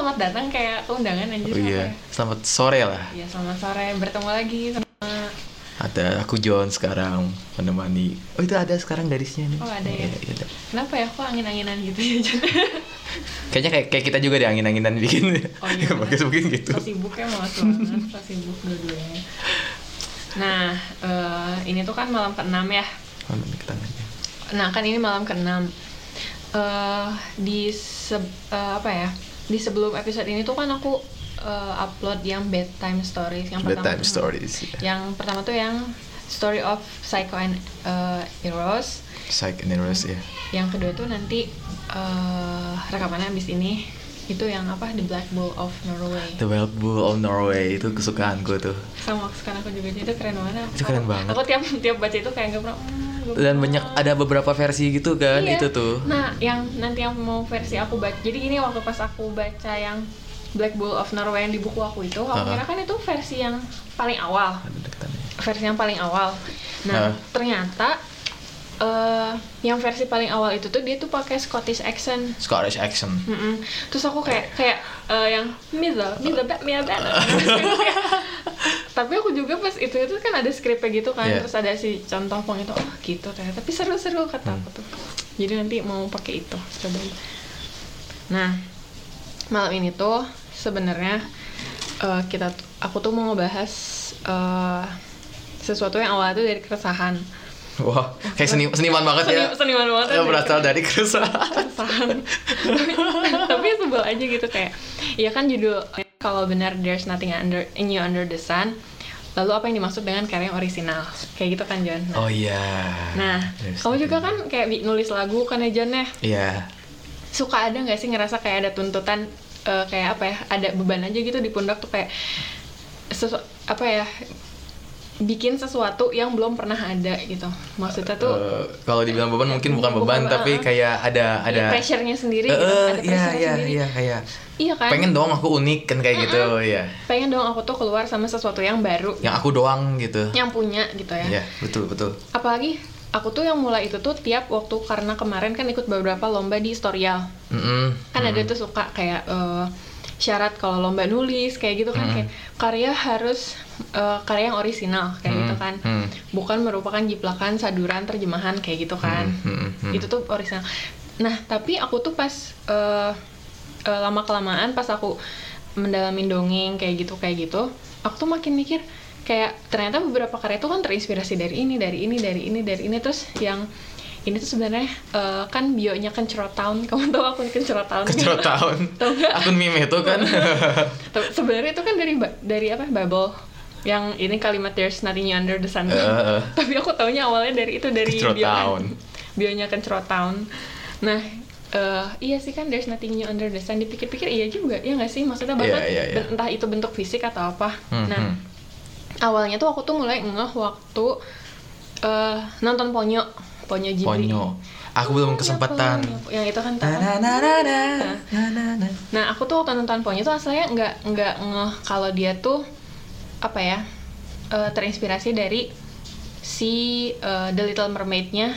selamat datang kayak undangan anjir Oh iya, ya? selamat sore lah. Iya, selamat sore. Bertemu lagi sama Ada aku John sekarang menemani. Oh itu ada sekarang garisnya nih. Oh, ada ya? Iya, ada. Kenapa ya kok angin-anginan gitu ya? Jan? Kayaknya kayak, kayak kita juga deh angin-anginan bikin. Oh iya. Bagus mungkin gitu. So sibuk ya malas banget, so sibuk dua-duanya. Nah, eh, ini tuh kan malam ke-6 ya. Kita nanya. Nah, kan ini malam ke-6. Eh, di se- eh, apa ya? Di sebelum episode ini tuh kan aku eh, upload yang bedtime stories yang pertama. Bedtime stories. ya. Yang pertama tuh yang Story of Psycho and eh, Eros. Psych and Eros ya. Yang kedua tuh nanti eh, rekamannya abis ini itu yang apa The Black Bull of Norway. The Wild Bull of Norway itu kesukaanku tuh. Sama sekarang aku juga itu keren banget. Itu keren banget. Aku tiap tiap baca itu kayak nggak pernah. "Hmm, gua Dan pernah." banyak ada beberapa versi gitu kan Iya. itu tuh. Nah, yang nanti yang mau versi aku baca. Jadi gini waktu pas aku baca yang Black Bull of Norway yang di buku aku itu, aku Uh-huh. kira kan itu versi yang paling awal, versi yang paling awal. Nah, Uh. ternyata eh yang versi paling awal itu tuh dia tuh pakai Scottish accent. Scottish accent. Mm-mm. Terus aku kayak kayak eh, yang Mila, Mila, Mila, Mila. Tapi aku juga pas itu itu kan ada skripnya gitu kan, Iya. terus ada si contoh pong itu, oh gitu ternyata. Tapi seru-seru kata aku tuh. Jadi nanti mau pakai itu, cobain. Nah, malam ini tuh sebenarnya eh, kita aku tuh mau ngebahas eh, sesuatu yang awalnya tuh dari keresahan. Wah, kayak seni, seniman banget ya. Seni- seniman banget ya, Ya, berasal dari keresahan. keresahan tapi sebel aja gitu kayak ya kan judul kalau benar there's nothing under new under the sun lalu apa yang dimaksud dengan karya yang orisinal kayak gitu kan John nah, Oh iya. nah There's kamu juga kan kayak nulis lagu kan ya John ya Iya. suka ada nggak sih ngerasa kayak ada tuntutan eh, kayak apa ya ada beban aja gitu di pundak tuh kayak sesu apa ya bikin sesuatu yang belum pernah ada gitu. Maksudnya tuh Eh, kalau dibilang beban mungkin bukan beban Bukan, tapi uh-uh. kayak ada ada ya, pressure-nya sendiri Eh, gitu ada iya pressure iya sendiri. iya kayak iya kan? pengen dong aku unik kan kayak gitu ya pengen dong aku tuh keluar sama sesuatu yang baru. Yang aku doang gitu. Yang punya gitu ya. Iya betul betul. Apalagi aku tuh yang mulai itu tuh tiap waktu karena kemarin kan ikut beberapa lomba di historial Mm-mm. kan ada tuh suka kayak eh, syarat kalau lomba nulis kayak gitu kan Mm-mm. kayak karya harus eh, karya yang orisinal kayak gitu Mm-mm. kan Mm. bukan merupakan jiplakan saduran terjemahan kayak gitu kan Mm, mm, mm. itu tuh orisinal nah tapi aku tuh pas eh, eh, lama kelamaan pas aku mendalamin dongeng kayak gitu kayak gitu aku tuh makin mikir kayak ternyata beberapa karya itu kan terinspirasi dari ini dari ini dari ini dari ini terus yang ini tuh sebenarnya eh, kan bionya Kencerot Town kamu tahu akun Kencerot Town tahun? Tahu nggak? akun meme itu kan. Sebenarnya itu kan dari dari apa? Bubble. Yang ini kalimat there's nothing new under the sun. Eh. tapi aku taunya awalnya dari itu dari bio Town. bionya Town nah eh, iya sih kan there's nothing new under the sun. Dipikir-pikir iya juga ya nggak sih? Maksudnya bahkan Iya, iya, iya. entah itu bentuk fisik atau apa. Hmm, nah hmm. awalnya tuh aku tuh mulai ngeh waktu eh, nonton Ponyo Ponyo Ghibli ponyo aku belum Ponyo, kesempatan Ponyo. yang itu kan tahu na, na, na, na, na, na, na. Nah, aku tuh waktu nonton Ponyo tuh asalnya nggak nggak ngeh kalau dia tuh apa ya eh, terinspirasi dari si eh, The Little Mermaid-nya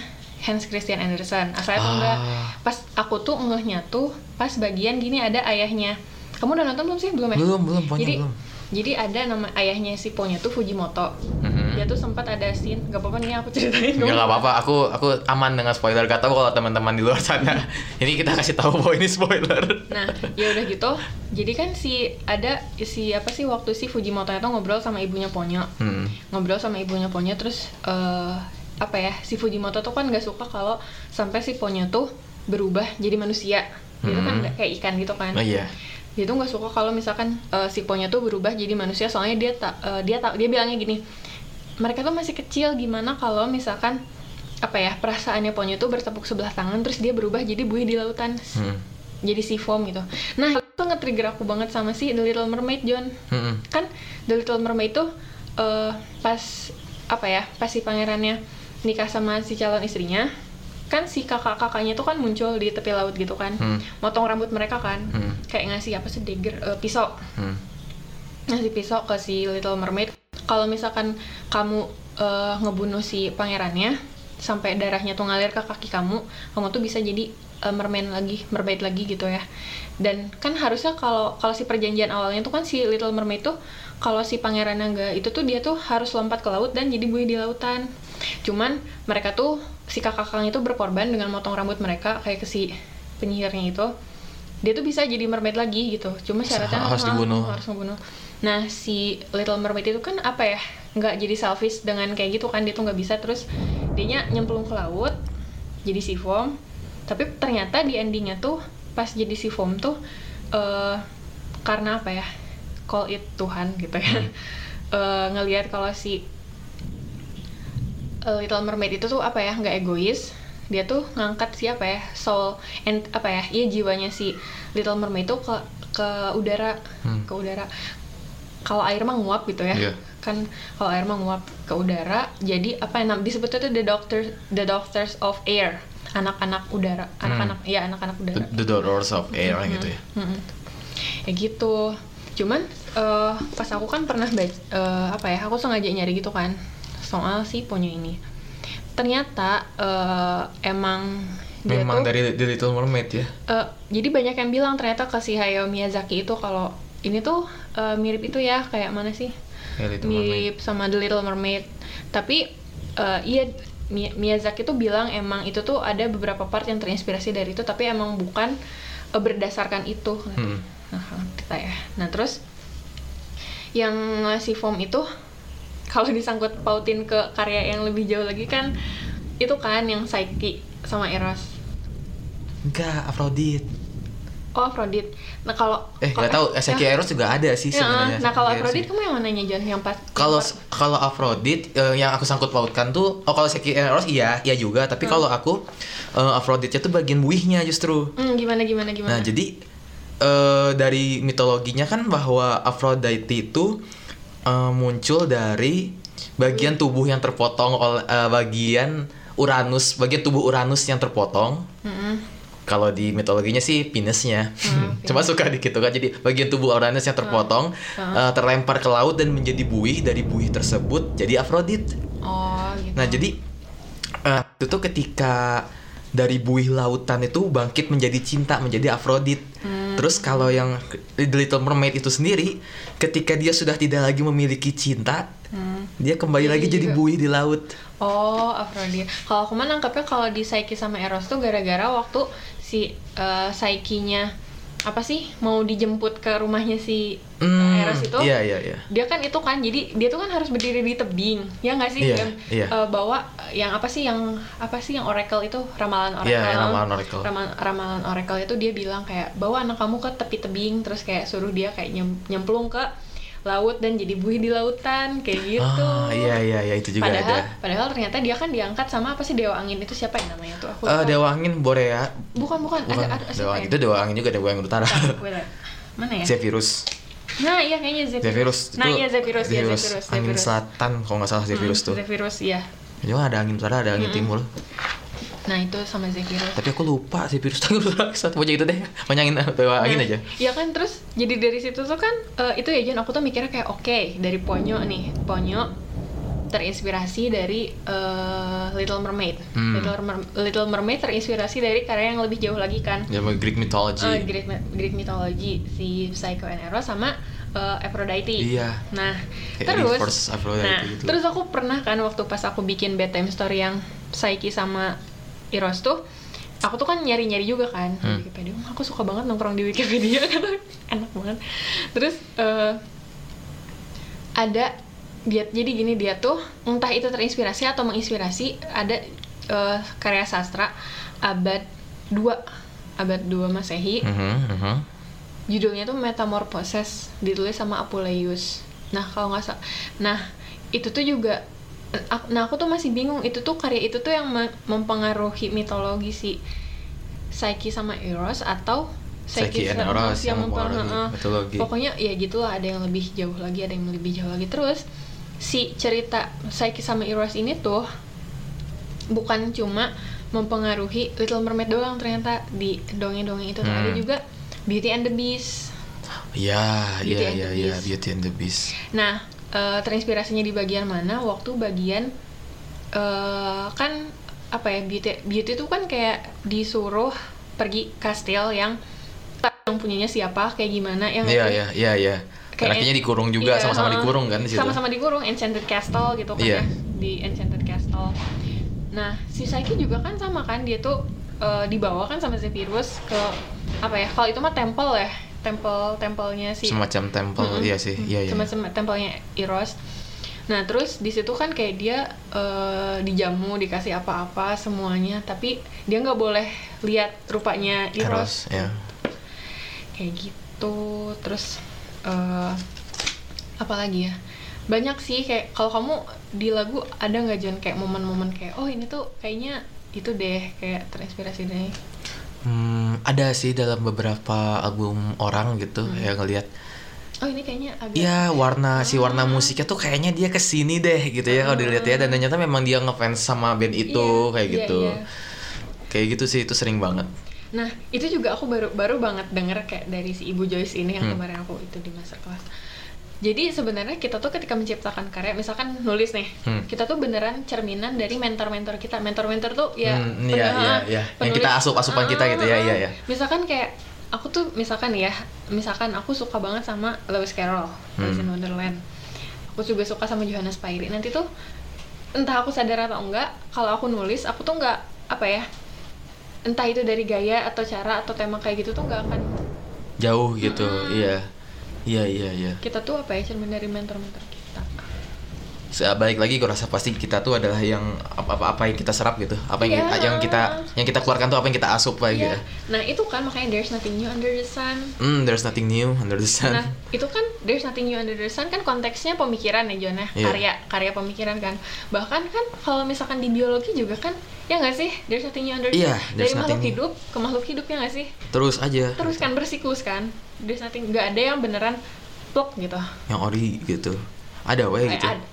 Hans Christian Andersen. Asalnya tuh Ah. enggak. Pas aku tuh ngehnya tuh pas bagian gini ada ayahnya. Kamu udah nonton belum sih? Belum ya? belum belum ponyo jadi, belum Jadi ada nama ayahnya si Ponyo tuh Fujimoto. Mhm. Dia tuh sempat ada scene, gak apa-apa nih aku ceritain. Nggak apa-apa, aku aku aman dengan spoiler. Gak kalau teman-teman di luar sana. Ini kita kasih tahu bahwa ini spoiler. Nah, ya udah gitu. Jadi kan si ada si apa sih waktu si Fujimoto itu ngobrol sama ibunya Ponyo. Hmm. Ngobrol sama ibunya Ponyo terus eh apa ya? Si Fujimoto tuh kan gak suka kalau sampai si Ponyo tuh berubah jadi manusia. Dia tuh kan Hmm. nggak kayak ikan gitu kan. Oh iya. Dia tuh nggak suka kalau misalkan eh, si Ponyo tuh berubah jadi manusia soalnya dia tak eh, dia tak dia bilangnya gini. Mereka tuh masih kecil gimana kalau misalkan apa ya perasaannya Ponyo tuh bertepuk sebelah tangan terus dia berubah jadi buih di lautan Hmm. jadi si foam gitu. Nah, itu nge-trigger aku banget sama si The Little Mermaid, John. Hmm. Kan The Little Mermaid tuh eh, pas apa ya? Pas si pangerannya nikah sama si calon istrinya, kan si kakak-kakaknya tuh kan muncul di tepi laut gitu kan. Hmm. Motong rambut mereka kan. Hmm. Kayak ngasih apa sih dagger eh, pisau. Hmm. Ngasih pisau ke si Little Mermaid. Kalau misalkan kamu eh, ngebunuh si pangerannya, sampai darahnya tuh ngalir ke kaki kamu kamu tuh bisa jadi uh, mermaid lagi mermaid lagi gitu ya dan kan harusnya kalau kalau si perjanjian awalnya tuh kan si Little Mermaid tuh kalau si pangeran naga itu tuh dia tuh harus lompat ke laut dan jadi buih di lautan cuman mereka tuh si kakak kakak itu berkorban dengan motong rambut mereka kayak ke si penyihirnya itu dia tuh bisa jadi mermaid lagi gitu. Cuma syaratnya Harus dibunuh. harus membunuh nah si Little Mermaid itu kan apa ya nggak jadi selfish dengan kayak gitu kan dia tuh nggak bisa. Terus dia nyemplung ke laut jadi si foam. Tapi ternyata di endingnya tuh pas jadi si foam tuh eh karena apa ya call it Tuhan gitu ya. Eh, ngelihat kalau si eh, Little Mermaid itu tuh apa ya nggak egois. Dia tuh ngangkat siapa ya soul and apa ya iya jiwanya si Little Mermaid itu ke ke udara. Hmm. ke udara. Kalau air mah nguap gitu ya. Iya. kan kalau air mah nguap ke udara jadi apa yang disebutnya tuh the doctor the doctors of air. Anak-anak udara. Anak-anak ya anak-anak The, udara. The Daughters of Air gitu ya. Mm-mm. ya gitu. Cuman eh, pas aku kan pernah baca eh, apa ya aku sengaja nyari gitu kan soal si ponyo ini ternyata eh, emang dia Memang tuh dari The Little Mermaid ya. eh, jadi banyak yang bilang ternyata ke si Hayao Miyazaki itu kalau ini tuh eh, mirip itu ya kayak mana sih Ya, Little Mermaid. mirip sama The Little Mermaid tapi eh, iya Mi- Miyazaki tuh bilang emang itu tuh ada beberapa part yang terinspirasi dari itu tapi emang bukan eh, berdasarkan itu Hmm. nah kita ya nah terus yang ngasih form itu kalau disangkut pautin ke karya yang lebih jauh lagi kan itu kan yang Psyche sama Eros Enggak, Aphrodite. oh Aphrodite nah kalau Eh, nggak tahu. Ezekiel Ya. Eros juga ada sih Ya, sebenarnya. nah kalau Aphrodite kamu yang mananya John yang pas kalau kalau Aphrodite eh, yang aku sangkut pautkan tuh oh kalau Ezekiel Eros iya iya juga tapi kalau aku eh, Aphrodite itu bagian buihnya justru Hmm, gimana gimana gimana nah jadi eh, dari mitologinya kan bahwa Aphrodite itu eh, muncul dari bagian tubuh yang terpotong oleh eh, bagian Uranus bagian tubuh Uranus yang terpotong Mm-mm. kalau di mitologinya sih penisnya. Hmm, Cuma suka dikit kan. Jadi bagian tubuh Uranus yang terpotong eh, terlempar ke laut dan menjadi buih dari buih tersebut jadi Aphrodite. oh gitu Nah, jadi eh, itu tuh ketika dari buih lautan itu bangkit menjadi cinta menjadi Aphrodite. Hmm. Terus kalau yang The Little Mermaid itu sendiri ketika dia sudah tidak lagi memiliki cinta, Hmm. dia kembali Jadi lagi jadi juga- buih di laut. Oh, Aphrodite. Kalau aku mah nangkepnya kalau di Psyche sama Eros tuh gara-gara waktu si eh, Psyche-nya apa sih mau dijemput ke rumahnya si Hmm, Eros itu. Iya, iya, iya. Dia kan itu kan jadi dia tuh kan harus berdiri di tebing. Ya nggak sih? Iya, Dan, iya. eh, bawa yang apa sih yang apa sih yang oracle itu ramalan oracle. Iya, yang ramalan oracle. Ramal- ramalan oracle itu dia bilang kayak bawa anak kamu ke tepi tebing terus kayak suruh dia kayak nyem- nyemplung ke laut dan jadi buih di lautan kayak gitu. Ah, iya, iya, iya itu juga padahal, ada. padahal ternyata dia kan diangkat sama apa sih dewa angin itu siapa ya namanya tuh aku lupa. Dewa Angin Borea. bukan bukan, Bukan, ada ada Dewa Angin. ya? Itu Dewa Angin juga Dewa Angin Utara. Liat. mana ya Zephyrus. nah iya kayaknya Zephyrus, Zephyrus nah itu iya Zephyrus, ya Zephyrus, Angin Zephyrus. selatan kalau nggak salah Zephyrus Hmm, tuh. Zephyrus iya Cuma ada angin utara, ada angin timur. Nah itu sama Zephyrus Tapi aku lupa Zephyrus tuh satu pokoknya itu deh. Pokoknya angin Dewa Angin Nah, aja. Iya kan terus jadi dari situ tuh kan eh, itu ya Jon aku tuh mikirnya kayak oke dari Ponyo nih Ponyo terinspirasi dari eh, Little Mermaid Hmm. Little, Mer- Little Mermaid terinspirasi dari karya yang lebih jauh lagi kan Ya Greek mythology. Eh, Greek, Greek mythology si Psycho and Eros sama eh, Aphrodite. Iya. Nah, Kayak terus Aphrodite nah, gitu. terus aku pernah kan waktu pas aku bikin bedtime story yang Psyche sama Eros tuh aku tuh kan nyari-nyari juga kan Hmm. di Wikipedia. Aku suka banget nongkrong di Wikipedia enak banget. Terus eh, ada dia jadi gini dia tuh entah itu terinspirasi atau menginspirasi ada eh, karya sastra abad 2 abad 2 Masehi Mhm, mhm. judulnya tuh Metamorphoses ditulis sama Apuleius nah kalau nggak salah nah itu tuh juga nah aku tuh masih bingung itu tuh karya itu tuh yang me- mempengaruhi mitologi si Psyche sama Eros atau Psyche and sama- Eros yang mempengaruhi mitologi. pokoknya ya gitulah ada yang lebih jauh lagi ada yang lebih jauh lagi terus si cerita Psyche sama Eros ini tuh bukan cuma mempengaruhi Little Mermaid doang ternyata di dongeng-dongeng itu Hmm. ada juga Beauty and the Beast. Iya, iya, iya, the iya, Beast. Beauty and the Beast. Nah, eh, terinspirasinya di bagian mana? Waktu bagian eh, kan apa ya beauty beauty itu kan kayak disuruh pergi kastil yang yang punyanya siapa kayak gimana yang Iya iya iya iya. Kan Kayak- akhirnya dikurung juga Iya, sama-sama heeh. dikurung kan di sama-sama dikurung enchanted castle gitu kan Iya. ya di enchanted castle nah si Saiki juga kan sama kan dia tuh eh, dibawa kan sama Zephyrus ke apa ya kalau itu mah temple ya temple tempelnya si Semacam temple Mm-mm. iya sih. Iya iya. Semacam tempelnya Eros. Nah, terus di situ kan kayak dia eh, dijamu, dikasih apa-apa semuanya, tapi dia nggak boleh lihat rupanya Eros Eros. ya. Kayak gitu. Terus eh apa lagi ya? Banyak sih kayak kalau kamu di lagu ada nggak John kayak momen-momen kayak oh ini tuh kayaknya itu deh kayak terinspirasi dari Hmm, ada sih dalam beberapa album orang gitu Hmm. yang ngelihat oh ini kayaknya agak ya warna si warna musiknya tuh kayaknya dia ke sini deh gitu ya kalau dilihat ya dan ternyata memang dia ngefans sama band itu Iya, kayak iya, gitu iya. kayak gitu sih itu sering banget Nah, itu juga aku baru baru banget denger kayak dari si Ibu Joyce ini yang Hmm. kemarin aku itu di masterclass. Jadi sebenarnya kita tuh ketika menciptakan karya, misalkan nulis nih, Hmm. kita tuh beneran cerminan dari mentor-mentor kita. Mentor-mentor tuh ya, Hmm, iya, iya, ah, iya. Yang kita asup-asupan kita gitu, ya, ah, iya, ah. iya. Misalkan kayak aku tuh misalkan ya, misalkan aku suka banget sama Lewis Carroll, Alice in Hmm. Wonderland. Aku juga suka sama Johannes Pairi. Nanti tuh entah aku sadar atau enggak, kalau aku nulis, aku tuh enggak apa ya, entah itu dari gaya atau cara atau tema kayak gitu tuh nggak akan jauh gitu iya iya iya iya. Kita tuh apa ya cermin dari mentor-mentor balik lagi gue rasa pasti kita tuh adalah yang apa apa, apa yang kita serap gitu. Apa yang Iya. yang kita yang kita keluarkan tuh apa yang kita asup lah gitu. Iya. nah itu kan makanya there's nothing new under the sun. Hmm there's nothing new under the sun. Nah itu kan there's nothing new under the sun kan konteksnya pemikiran ya ya Iya. karya karya pemikiran kan. Bahkan kan kalau misalkan di biologi juga kan ya nggak sih? There's nothing new under the Iya, sun. there's dari makhluk nothing new. hidup ke makhluk hidup ya nggak sih? Terus aja. Terus kan bersiklus kan. There's nothing nggak ada yang beneran plok gitu. Yang ori gitu. Ada wae gitu. ad-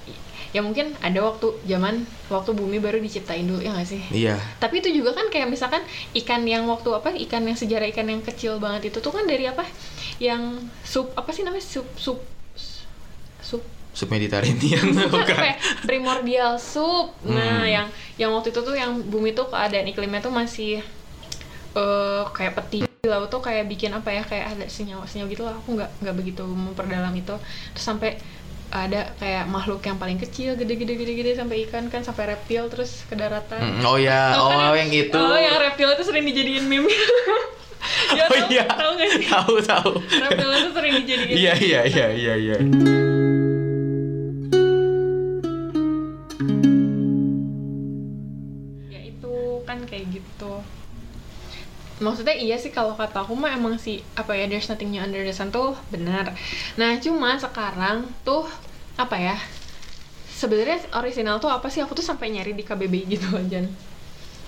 ya mungkin ada waktu zaman waktu bumi baru diciptain dulu ya nggak sih? Iya. Tapi itu juga kan kayak misalkan ikan yang waktu apa ikan yang sejarah ikan yang kecil banget itu tuh kan dari apa? Yang sup apa sih namanya? Sup sup sup. Submediterranean bukan. ya? primordial soup nah Hmm. yang yang waktu itu tuh yang bumi tuh keadaan iklimnya tuh masih eh kayak peti. Di laut tuh kayak bikin apa ya? Kayak ada senyawa-senyawa gitu lah. Aku nggak nggak begitu memperdalam itu. Terus sampai ada kayak makhluk yang paling kecil gede-gede gede-gede sampai ikan kan sampai reptil terus ke daratan. Mm, oh ya Tahu kan oh yang itu Oh, yang reptil itu sering dijadiin meme. ya, oh tahu, iya. Tahu gak sih? tahu tahu. Reptil itu sering dijadiin. iya iya iya iya iya Maksudnya iya sih kalau kata aku mah emang sih apa ya there's nothing new under the sun tuh benar. Nah, cuma sekarang tuh apa ya? Sebenarnya original tuh apa sih? Aku tuh sampai nyari di KBBI gitu aja.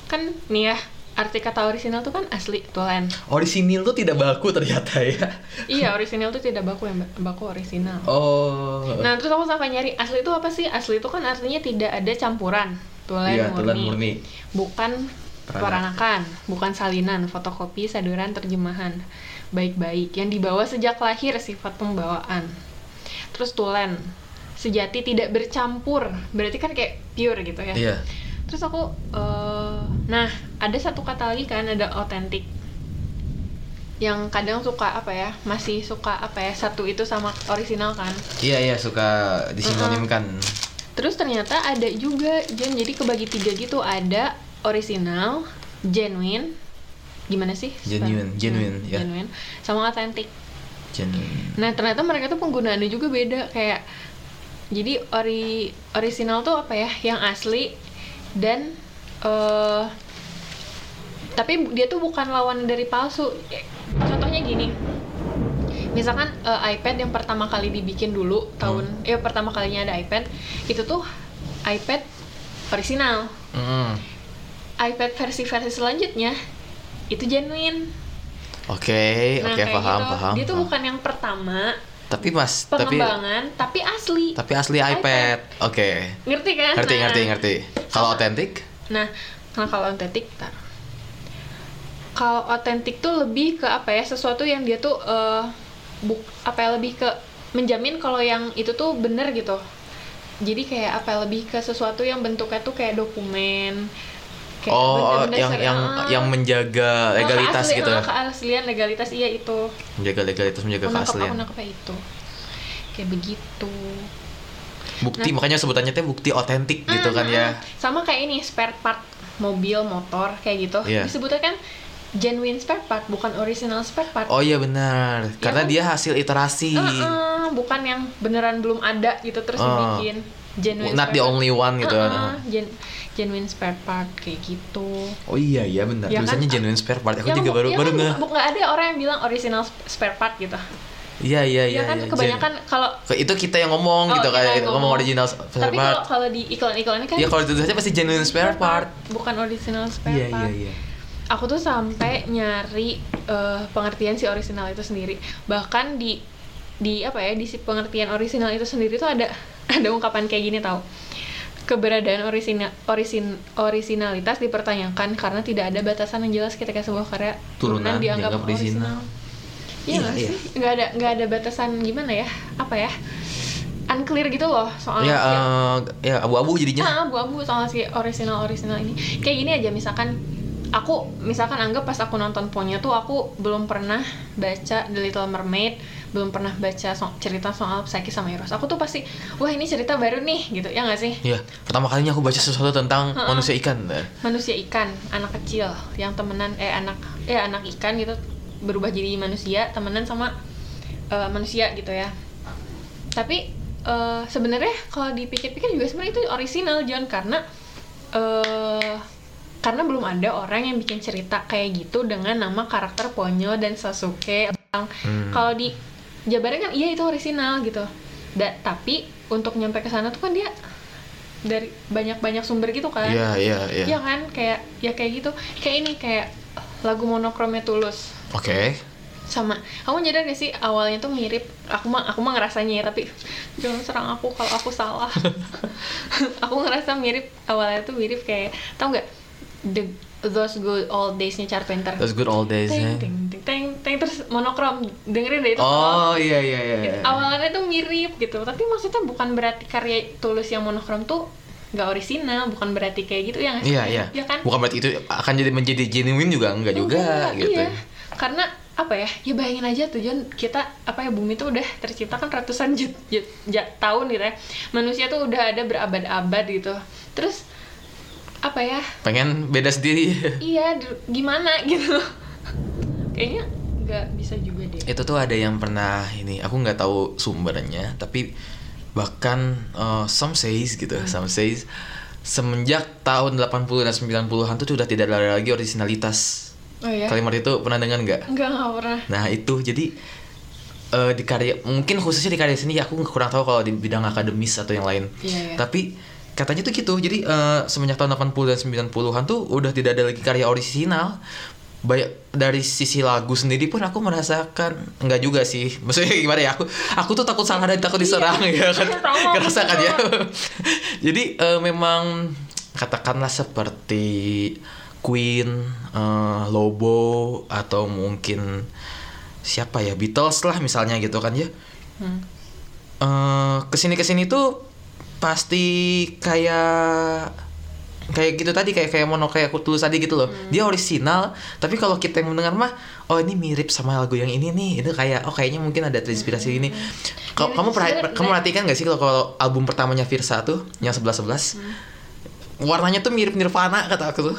Kan nih ya, arti kata original tuh kan asli tulen. orisinil tuh tidak baku ternyata ya iya, original tuh tidak baku yang baku original. oh Nah, terus aku sampai nyari asli itu apa sih? Asli itu kan artinya tidak ada campuran. Tulen iya murni. tulen murni Bukan Peranakan. bukan salinan, fotokopi, saduran, terjemahan. Baik-baik yang dibawa sejak lahir sifat pembawaan. Terus tulen sejati tidak bercampur. Berarti kan kayak pure gitu ya. iya Terus aku eh, nah, ada satu kata lagi kan ada otentik. Yang kadang suka apa ya? Masih suka apa ya? Satu itu sama orisinal kan. iya iya suka disinonimkan Terus ternyata ada juga Jen, jadi kebagi tiga gitu ada original, genuine, gimana sih? Genuine, Spell? genuine, Hmm, ya. genuine, sama authentic. Genuine. Nah ternyata mereka tuh penggunaannya juga beda kayak jadi ori original tuh apa ya? Yang asli dan eh tapi dia tuh bukan lawan dari palsu. Contohnya gini, misalkan eh, iPad yang pertama kali dibikin dulu tahun ya pertama kalinya ada iPad itu tuh iPad original Mm. iPad versi-versi selanjutnya itu genuine. Oke nah oke kayak paham gitu. paham dia tuh paham. bukan yang pertama tapi mas tapi pengembangan tapi, asli. Tapi asli iPad. oke. Ngerti kan? Ngerti Nah, ngerti ngerti. Kalau Sama. otentik? Nah nah kalau otentik kalau otentik tuh lebih ke apa ya sesuatu yang dia tuh eh, buk apa ya lebih ke menjamin kalau yang itu tuh bener gitu. Jadi kayak apa ya, lebih ke sesuatu yang bentuknya tuh kayak dokumen Kayak oh, bener-bener yang seri- yang ah. yang menjaga Oh, legalitas keasli- gitu ya. keaslian legalitas iya itu Menjaga legalitas, menjaga aku nangkep keaslian. aku itu kayak begitu Bukti Nah. makanya sebutannya teh bukti otentik gitu Mm, kan mm, ya. sama kayak ini spare part mobil motor kayak gitu Iya. disebutnya kan genuine spare part bukan original spare part Oh iya benar, karena kan? dia hasil iterasi. Uh-uh, bukan yang beneran belum ada gitu terus Oh. dibikin genuine Not spare the part. only one gitu. Uh-uh, gen- genuine spare part kayak gitu Oh iya iya benar. Ya kan? Tulisannya genuine spare part. Aku Ya, juga baru ya baru kan, nggak. nggak ada orang yang bilang original sp- spare part gitu Iya iya iya. ya kan iya, kebanyakan kalau itu kita yang ngomong Oh, gitu kita kayak yang ngomong ngomong. original spare tapi part. kalau kalau di iklan-iklan ini kan Iya kalau itu saja pasti genuine spare part. bukan original spare Iya iya part iya. aku tuh sampai nyari eh, pengertian si original itu sendiri bahkan di di apa ya di si pengertian original itu sendiri tuh ada ada ungkapan kayak gini tau keberadaan orisinal orisin orisinalitas dipertanyakan karena tidak ada batasan yang jelas ketika sebuah karya Turunan dianggap dianggap orisinal. orisinal Iya, Iya nggak iya. sih nggak ada nggak ada batasan gimana ya apa ya unclear gitu loh soal Ya si- eh, ya abu-abu jadinya. Ah, abu-abu soal si original original ini. Kayak gini aja misalkan aku misalkan anggap pas aku nonton Ponya tuh aku belum pernah baca The Little Mermaid, belum pernah baca so- cerita soal Psyche sama Eros. Aku tuh pasti wah ini cerita baru nih gitu. Ya nggak sih? Iya, pertama kalinya aku baca sesuatu tentang Ha-ha. manusia ikan. Manusia ikan, anak kecil yang temenan eh anak eh anak ikan gitu berubah jadi manusia, temenan sama eh, manusia gitu ya. Tapi eh, sebenarnya kalau dipikir-pikir juga sebenarnya itu original John karena eh karena belum ada orang yang bikin cerita kayak gitu dengan nama karakter Ponyo dan Sasuke. Hmm. Kalau di jabarannya kan iya itu original gitu. Da, tapi untuk nyampe ke sana tuh kan dia dari banyak-banyak sumber gitu kan. Iya iya iya. Iya kan kayak ya kayak gitu. Kayak ini kayak lagu monokromnya Tulus Oke. sama kamu nyadar gak sih awalnya tuh mirip aku mah aku mah ngerasanya ya tapi jangan serang aku kalau aku salah aku ngerasa mirip awalnya tuh mirip kayak tau nggak the those good old daysnya Carpenter Those good old days. teng ya. teng teng teng terus monokrom dengerin deh itu Oh iya iya iya. iya. awalnya tuh mirip gitu tapi maksudnya bukan berarti karya tulus yang monokrom tuh nggak orisinal bukan berarti kayak gitu ya nggak sih? Iya iya. ya kan Bukan berarti itu akan jadi menjadi genuine juga enggak juga Enggak, gitu. iya. Karena apa ya? Ya bayangin aja tuh John, kita apa ya bumi tuh udah terciptakan ratusan jut, jut, jut- tahun gitu ya. Manusia tuh udah ada berabad-abad gitu. Terus apa ya? Pengen beda sendiri. Iya, gimana gitu. Kayaknya nggak bisa juga deh. itu tuh ada yang pernah ini aku nggak tahu sumbernya tapi bahkan uh, some says gitu Hmm. some says semenjak tahun 80 dan 90-an tuh sudah tidak ada lagi originalitas Oh ya? kalimat itu pernah dengar nggak Enggak, nggak pernah. nah itu jadi eh, di karya mungkin khususnya di karya seni aku kurang tahu kalau di bidang akademis atau yang lain Iya, iya. tapi katanya tuh gitu jadi eh, semenjak tahun 80 dan 90-an tuh udah tidak ada lagi karya orisinal banyak dari sisi lagu sendiri pun aku merasakan enggak juga sih. Maksudnya gimana ya aku aku tuh takut salah dan takut diserang ya kan? Sama, ngerasa kan ya? jadi eh, memang katakanlah seperti Queen eh, Lobo atau mungkin siapa ya Beatles lah misalnya gitu kan ya. Hmm. eh ke sini ke sini tuh pasti kayak kayak gitu tadi kayak kayak mono kayak aku tulis tadi gitu loh dia orisinal tapi kalau kita yang mendengar mah oh ini mirip sama lagu yang ini nih itu kayak oh kayaknya mungkin ada terinspirasi ini Kau- Ya, kamu sebenarnya- kamu perhatikan gak sih kalau kalau album pertamanya Virsa tuh yang sebelas sebelas warnanya tuh mirip Nirvana kata aku tuh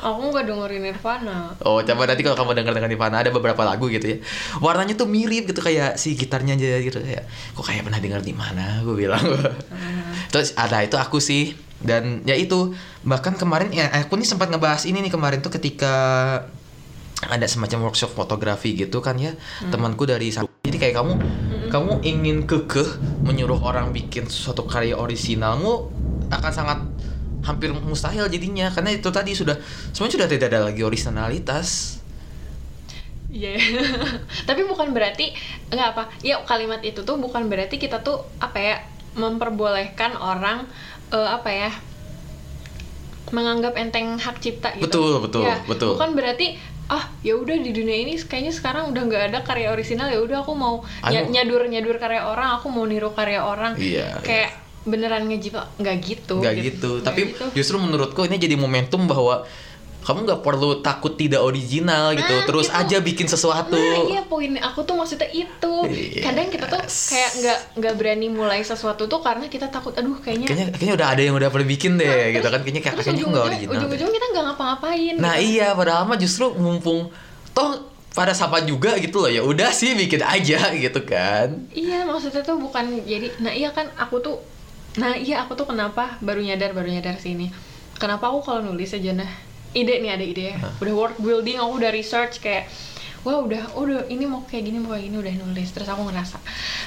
Aku nggak dengerin Nirvana. Oh, coba nanti kalau kamu dengar dengan Nirvana ada beberapa lagu gitu ya. Warnanya tuh mirip gitu kayak si gitarnya aja gitu kayak. Kok kayak pernah dengar di mana? Gue bilang. Terus ada itu aku sih dan ya itu bahkan kemarin ya aku nih sempat ngebahas ini nih kemarin tuh ketika ada semacam workshop fotografi gitu kan ya temanku dari jadi kayak kamu kamu ingin kekeh menyuruh orang bikin suatu karya orisinalmu akan sangat hampir mustahil jadinya karena itu tadi sudah semuanya sudah tidak ada lagi originalitas Iya. Tapi bukan berarti nggak apa. Ya kalimat itu tuh bukan berarti kita tuh apa ya memperbolehkan orang eh, apa ya menganggap enteng hak cipta gitu. Betul, betul, Ya, betul. Bukan berarti ah ya udah di dunia ini kayaknya sekarang udah nggak ada karya orisinal ya udah aku mau ny- Ayo. nyadur nyadur karya orang aku mau niru karya orang Iya, kayak beneran ngejipta nggak gitu nggak gitu, Nggak tapi gitu. justru menurutku ini jadi momentum bahwa kamu nggak perlu takut tidak original gitu Nah, terus gitu. aja bikin sesuatu Nah iya poin aku tuh maksudnya itu Yes. Kadang kita tuh kayak nggak nggak berani mulai sesuatu tuh karena kita takut aduh kayaknya kayaknya kayaknya udah ada yang udah pernah bikin deh Nah, gitu kan kayaknya kayak kayaknya nggak original. Ujung-ujung kita nggak ngapa-ngapain nah gitu. iya padahal mah justru mumpung toh pada siapa juga gitu loh ya udah sih bikin aja gitu kan Iya maksudnya tuh bukan jadi Nah iya kan aku tuh Nah iya aku tuh kenapa baru nyadar baru nyadar sini Kenapa aku kalau nulis aja nah Ide nih ada ide ya. Udah work building aku udah research kayak Wah udah udah ini mau kayak gini mau kayak gini udah nulis. Terus aku ngerasa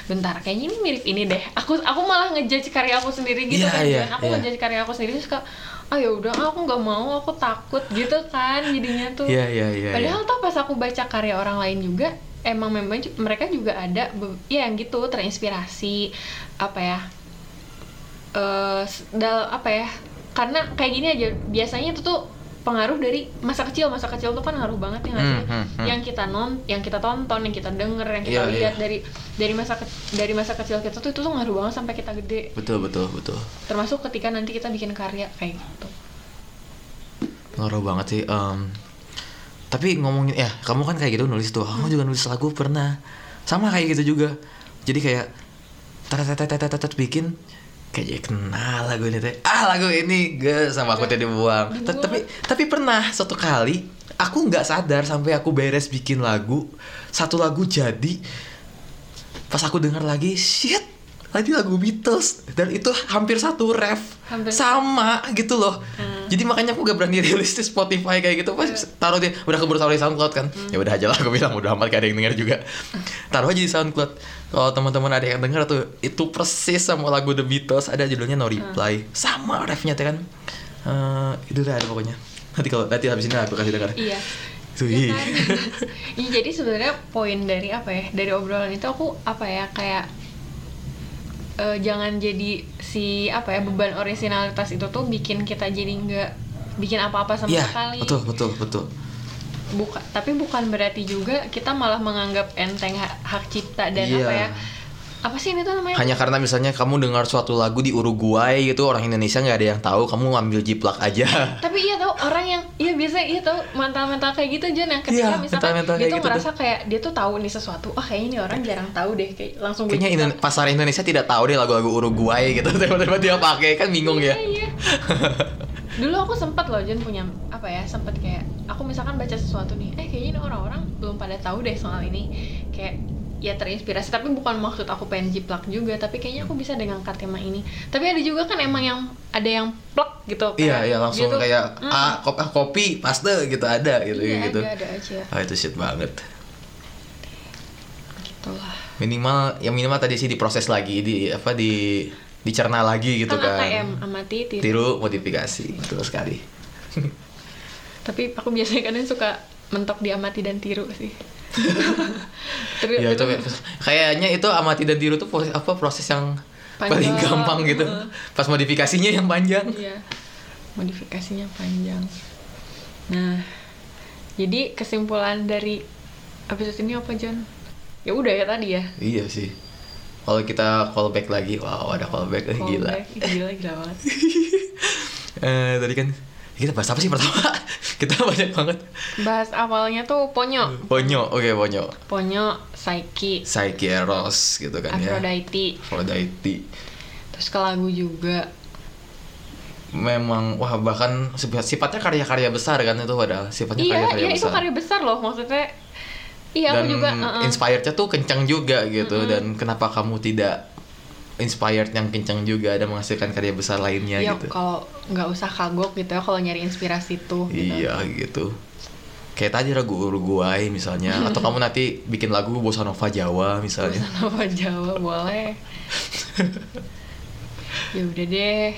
bentar kayaknya ini mirip ini deh. Aku aku malah ngejudge karya aku sendiri gitu Iya, kan Jan. aku iya. ngejudge karya aku sendiri terus kayak ah ya udah aku nggak mau aku takut gitu kan jadinya tuh. Iya iya iya Padahal tuh pas aku baca karya orang lain juga emang memang mereka juga ada ya yang gitu terinspirasi apa ya eh s- dal apa ya karena kayak gini aja biasanya itu tuh pengaruh dari masa kecil. Masa kecil tuh kan ngaruh banget ya nggak sih? Hmm, hmm, hmm. yang kita non yang kita tonton yang kita denger yang kita Iya, lihat iya. dari dari masa ke- dari masa kecil kita tuh itu tuh ngaruh banget sampai kita gede. Betul betul betul. Termasuk ketika nanti kita bikin karya kayak gitu. Ngaruh banget sih em, tapi ngomongin ya kamu kan kayak gitu nulis tuh. Aku juga nulis lagu pernah. Sama kayak gitu juga. Jadi kayak tet tet tet tet tet bikin kayak kenal lagu ini teh. Ah lagu ini gue sama aku tadi Dibuang. tapi tapi pernah satu kali aku nggak sadar sampai aku beres bikin lagu satu lagu jadi. Pas aku dengar lagi shit tadi lagu Beatles. Dan itu hampir satu ref. Hampir. sama gitu loh. Hmm. jadi makanya aku gak berani rilis di Spotify kayak gitu. Pas taruh di udah keburu taruh di SoundCloud kan. Hmm. ya udah aja lah aku bilang udah amat gak ada yang denger juga. Taruh aja di SoundCloud. Kalau teman-teman ada yang denger tuh itu persis sama lagu The Beatles. Ada judulnya No Reply. Hmm. sama refnya tuh kan. Eh, itu udah ada pokoknya. Nanti kalau nanti habis ini aku kasih denger. Iya. Ya kan? Iya, jadi sebenarnya poin dari apa ya? Dari obrolan itu aku apa ya? Kayak eh, jangan jadi si apa ya beban originalitas itu tuh bikin kita jadi nggak bikin apa-apa sama Iya, sekali betul betul betul bukan tapi bukan berarti juga kita malah menganggap enteng hak, hak cipta dan Iya. apa ya apa sih ini tuh namanya hanya karena misalnya kamu dengar suatu lagu di Uruguay gitu orang Indonesia nggak ada yang tahu kamu ngambil jiplak aja tapi iya tau orang yang iya biasa iya tau mental-mental kayak gitu Jan yang ketika Iya, misalkan mental-mental dia kayak tuh gitu ngerasa kayak dia tuh tahu nih sesuatu ah kayaknya ini orang jarang tahu deh kayak langsung Kayaknya. Indo- pasar Indonesia tidak tahu deh lagu-lagu Uruguay gitu tiba-tiba dia pakai kan bingung ya. Iya, iya. Dulu aku sempat loh Jen punya apa ya sempat kayak aku misalkan baca sesuatu nih, eh kayaknya ini orang-orang belum pada tahu deh soal ini, kayak ya terinspirasi tapi bukan maksud aku pengen jiplak juga tapi kayaknya aku bisa dengan tema ini tapi ada juga kan emang yang ada yang plak gitu Iya kayak iya langsung gitu. kayak Mm. ah kopi, ah, kopi paste gitu ada gitu iya, gitu. ada ada aja Ah itu shit banget. gitulah Minimal yang minimal tadi sih diproses lagi di apa di dicerna lagi gitu kan kan. ATM amati tiru. Tiru modifikasi betul sekali. tapi aku biasanya kadang suka mentok di amati dan tiru sih ya itu kayaknya itu amati dan tiru tuh proses, apa proses yang paling Panjang, gampang gitu. Pas modifikasinya yang panjang. Iya, modifikasinya panjang. Nah, jadi kesimpulan dari episode ini apa John? Ya udah ya tadi ya. Iya sih. Kalau kita callback lagi, wow ada callback eh, gila. Gila gila banget. Eh tadi kan kita bahas apa sih pertama? kita banyak banget. Bahas awalnya tuh Ponyo. Ponyo, oke Ponyo. Ponyo, Psyche, Psyche Eros gitu kan ya. Aphrodite, Aphrodite. terus ke lagu juga. Memang wah bahkan sifat- sifatnya karya-karya besar kan itu padahal sifatnya Iya, karya-karya iya itu besar. karya besar loh maksudnya. Iya, dan aku juga. uh-uh. inspirednya tuh kencang juga gitu dan kenapa kamu tidak inspired yang kencang juga dan menghasilkan karya besar lainnya Ya gitu. kalau nggak usah kagok gitu ya kalau nyari inspirasi tuh. Gitu. Iya gitu. Kayak tadi lagu Uruguay misalnya atau kamu nanti bikin lagu bossa nova Jawa misalnya. Nama Jawa boleh. ya udah deh.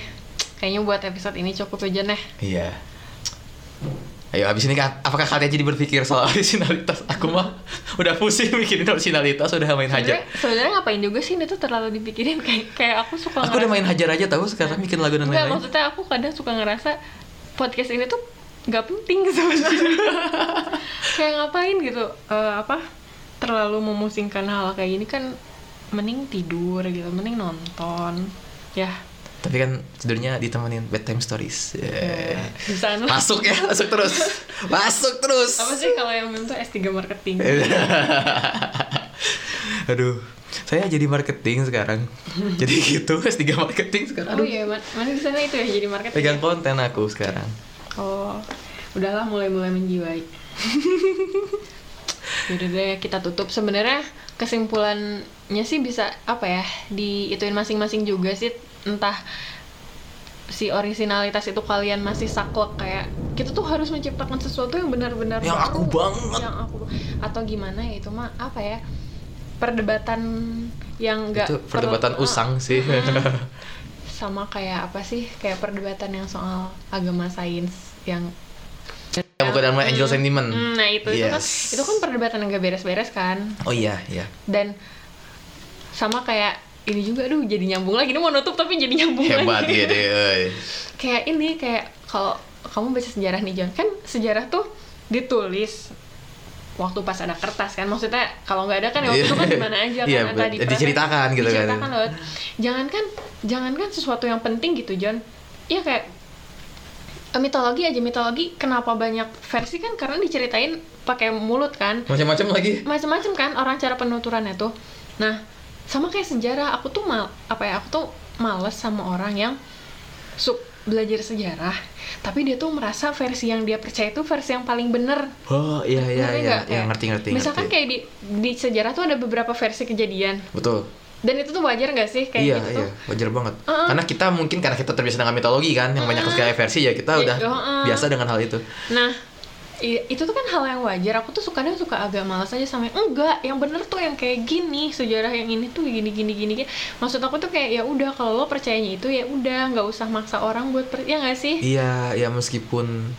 Kayaknya buat episode ini cukup aja nih. Iya. Ayo habis ini apakah kalian jadi berpikir soal originalitas? Aku mah udah pusing mikirin originalitas udah main hajar. Sebenarnya ngapain juga sih ini tuh terlalu dipikirin kayak kayak aku suka Aku udah ngerasa- main hajar aja tahu sekarang bikin lagu dan lain-lain. maksudnya aku kadang suka ngerasa podcast ini tuh nggak penting sebenarnya. kayak ngapain gitu? Eh, apa? Terlalu memusingkan hal kayak gini kan mending tidur gitu, mending nonton. Ya, Tapi kan tidurnya ditemenin bedtime stories. Yeah. di sana Masuk ya, masuk terus. Masuk terus. apa sih kalau yang bentuk S3 marketing Aduh, saya jadi marketing sekarang. jadi gitu, S3 marketing sekarang. oh Aduh, iya man- mana di sana itu ya jadi marketing pegang ya? konten aku sekarang. oh udahlah mulai-mulai menjiwai Yaudah deh kita tutup sebenarnya kesimpulannya sih bisa apa ya di ituin masing-masing juga sih entah si originalitas itu kalian masih saklek kayak kita tuh harus menciptakan sesuatu yang benar-benar Yang baru, aku banget. yang aku atau gimana ya itu mah apa ya perdebatan yang enggak Itu perdebatan usang sih. sama kayak apa sih kayak perdebatan yang soal agama sains yang Bukan dalam angel sentiment. Hmm, nah itu itu kan Yes. itu kan perdebatan yang gak beres-beres kan Oh iya, iya. dan sama kayak ini juga aduh jadi nyambung lagi. Ini mau nutup tapi jadi nyambung Hebat lagi. ya deh. kayak ini kayak kalau kamu baca sejarah nih John kan sejarah tuh ditulis waktu pas ada kertas kan. Maksudnya kalau nggak ada kan ya waktu itu kan gimana aja kan? Iya, entah di press, diceritakan gitu kan. diceritakan lewat. Jangankan jangankan sesuatu yang penting gitu John iya kayak eh, mitologi aja. Mitologi kenapa banyak versi kan? Karena diceritain pakai mulut kan. Macam-macam lagi. macam-macam kan orang cara penuturannya tuh. Nah sama kayak sejarah aku tuh mal apa ya aku tuh males sama orang yang suk belajar sejarah tapi dia tuh merasa versi yang dia percaya itu versi yang paling bener Oh iya iya Ngerti iya, ya, Kayak- ngerti ngerti misalkan ngerti. kayak di di sejarah tuh ada beberapa versi kejadian Betul. dan itu tuh wajar nggak sih kayak iya gitu iya tuh wajar banget. Uh-uh. Karena kita mungkin karena kita terbiasa dengan mitologi kan, yang banyak sekali versi ya kita Iya, udah uh-uh. biasa dengan hal itu. Nah, itu tuh kan hal yang wajar. Aku tuh kadang suka agak malas aja sama yang enggak, yang bener tuh yang kayak gini, sejarah yang ini tuh gini gini gini. gini. Maksud aku tuh kayak ya udah kalau lo percayanya itu ya udah, nggak usah maksa orang buat percaya nggak sih? Iya iya meskipun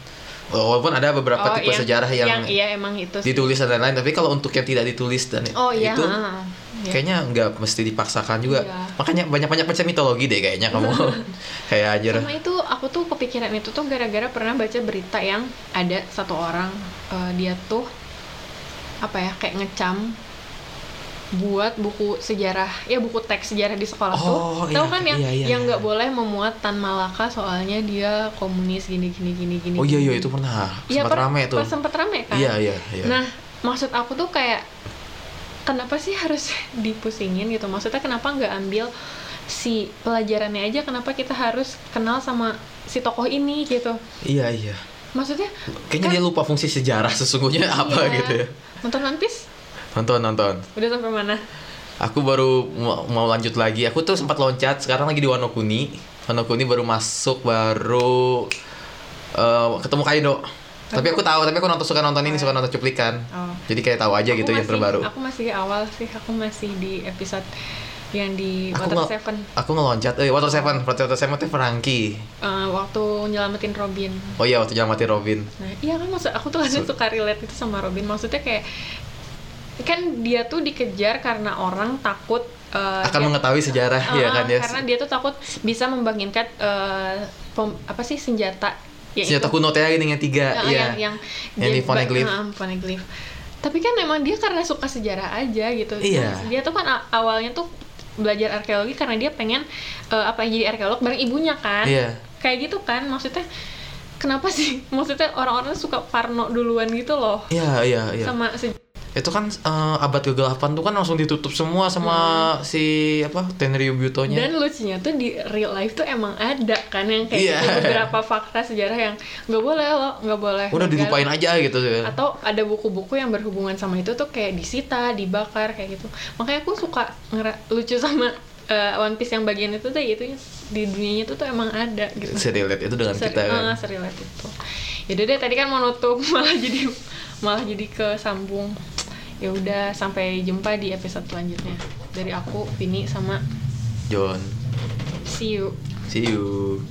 walaupun ada beberapa tipe sejarah yang, iya emang itu sih. ditulis dan lain-lain, tapi kalau untuk yang tidak ditulis dan Oh iya, itu ha, iya. kayaknya nggak mesti dipaksakan juga. Iya. Makanya banyak-banyak baca mitologi deh kayaknya kamu. kayak aja. Sama itu aku tuh kepikiran itu tuh gara-gara pernah baca berita yang ada satu orang eh, dia tuh apa ya kayak ngecam buat buku sejarah ya buku teks sejarah di sekolah Oh, tuh iya, tahu kan yang iya, iya, yang iya. nggak boleh memuat Tan Malaka soalnya dia komunis gini gini gini gini Oh iya iya itu pernah Iya, sempat per- rame tuh. pas sempet rame kan Iya iya iya. Nah, maksud aku tuh kayak kenapa sih harus dipusingin gitu? Maksudnya kenapa nggak ambil si pelajarannya aja? Kenapa kita harus kenal sama si tokoh ini gitu? Iya iya. Maksudnya Kayaknya kan- dia lupa fungsi sejarah sesungguhnya apa iya. gitu ya. Nonton One Piece? Nonton nonton. Udah sampai mana? Aku baru mau, mau lanjut lagi. Aku tuh sempat loncat. Sekarang lagi di Wano Kuni. Wano Kuni baru masuk, baru eh, ketemu Kaido. Tapi aku tahu, tapi aku nonton suka nonton ini, suka nonton cuplikan. Oh. Jadi kayak tahu aja Aku gitu yang masih- terbaru. Aku masih awal sih. Aku masih di episode yang di Aku Water Seven. Aku ngeloncat, eh Water Seven, Water Seven itu Frankie. Eh, waktu nyelamatin Robin. Oh iya, waktu jalan mati Robin. Nah, iya kan maksud aku tuh kadang suka relate itu sama Robin. Maksudnya kayak kan dia tuh dikejar karena orang takut eh, Akan dia- mengetahui sejarah, ya Ah, kan ya. Karena dia tuh takut bisa membangkitkan pom- apa sih senjata ya Senjata itu. kuno teh yang tiga, iya. yang yang, Yang di Poneglyph. ah, Poneglyph. Tapi kan emang dia karena suka sejarah aja gitu. Iya. Dia tuh kan awalnya tuh belajar arkeologi karena dia pengen eh, apa jadi arkeolog bareng ibunya kan. Iya. Kayak gitu kan maksudnya kenapa sih maksudnya orang-orang suka parno duluan gitu loh Iya, iya, iya. sama se- itu kan eh, abad kegelapan tuh kan langsung ditutup semua sama si apa Tenryu Byuto-nya. dan lucunya tuh di real life tuh emang ada kan yang kayak Iya. gitu, beberapa fakta sejarah yang nggak boleh loh nggak boleh Udah dilupain aja gitu ya. atau ada buku-buku yang berhubungan sama itu tuh kayak disita dibakar kayak gitu makanya aku suka lucu sama eh, One Piece yang bagian itu tuh itu di dunianya tuh tuh emang ada gitu Serelate itu dengan Seri- kita kan. ah, serelate itu yaudah deh tadi kan mau nutup malah jadi malah jadi kesambung ya udah sampai jumpa di episode selanjutnya dari aku Vini sama John. see you See you.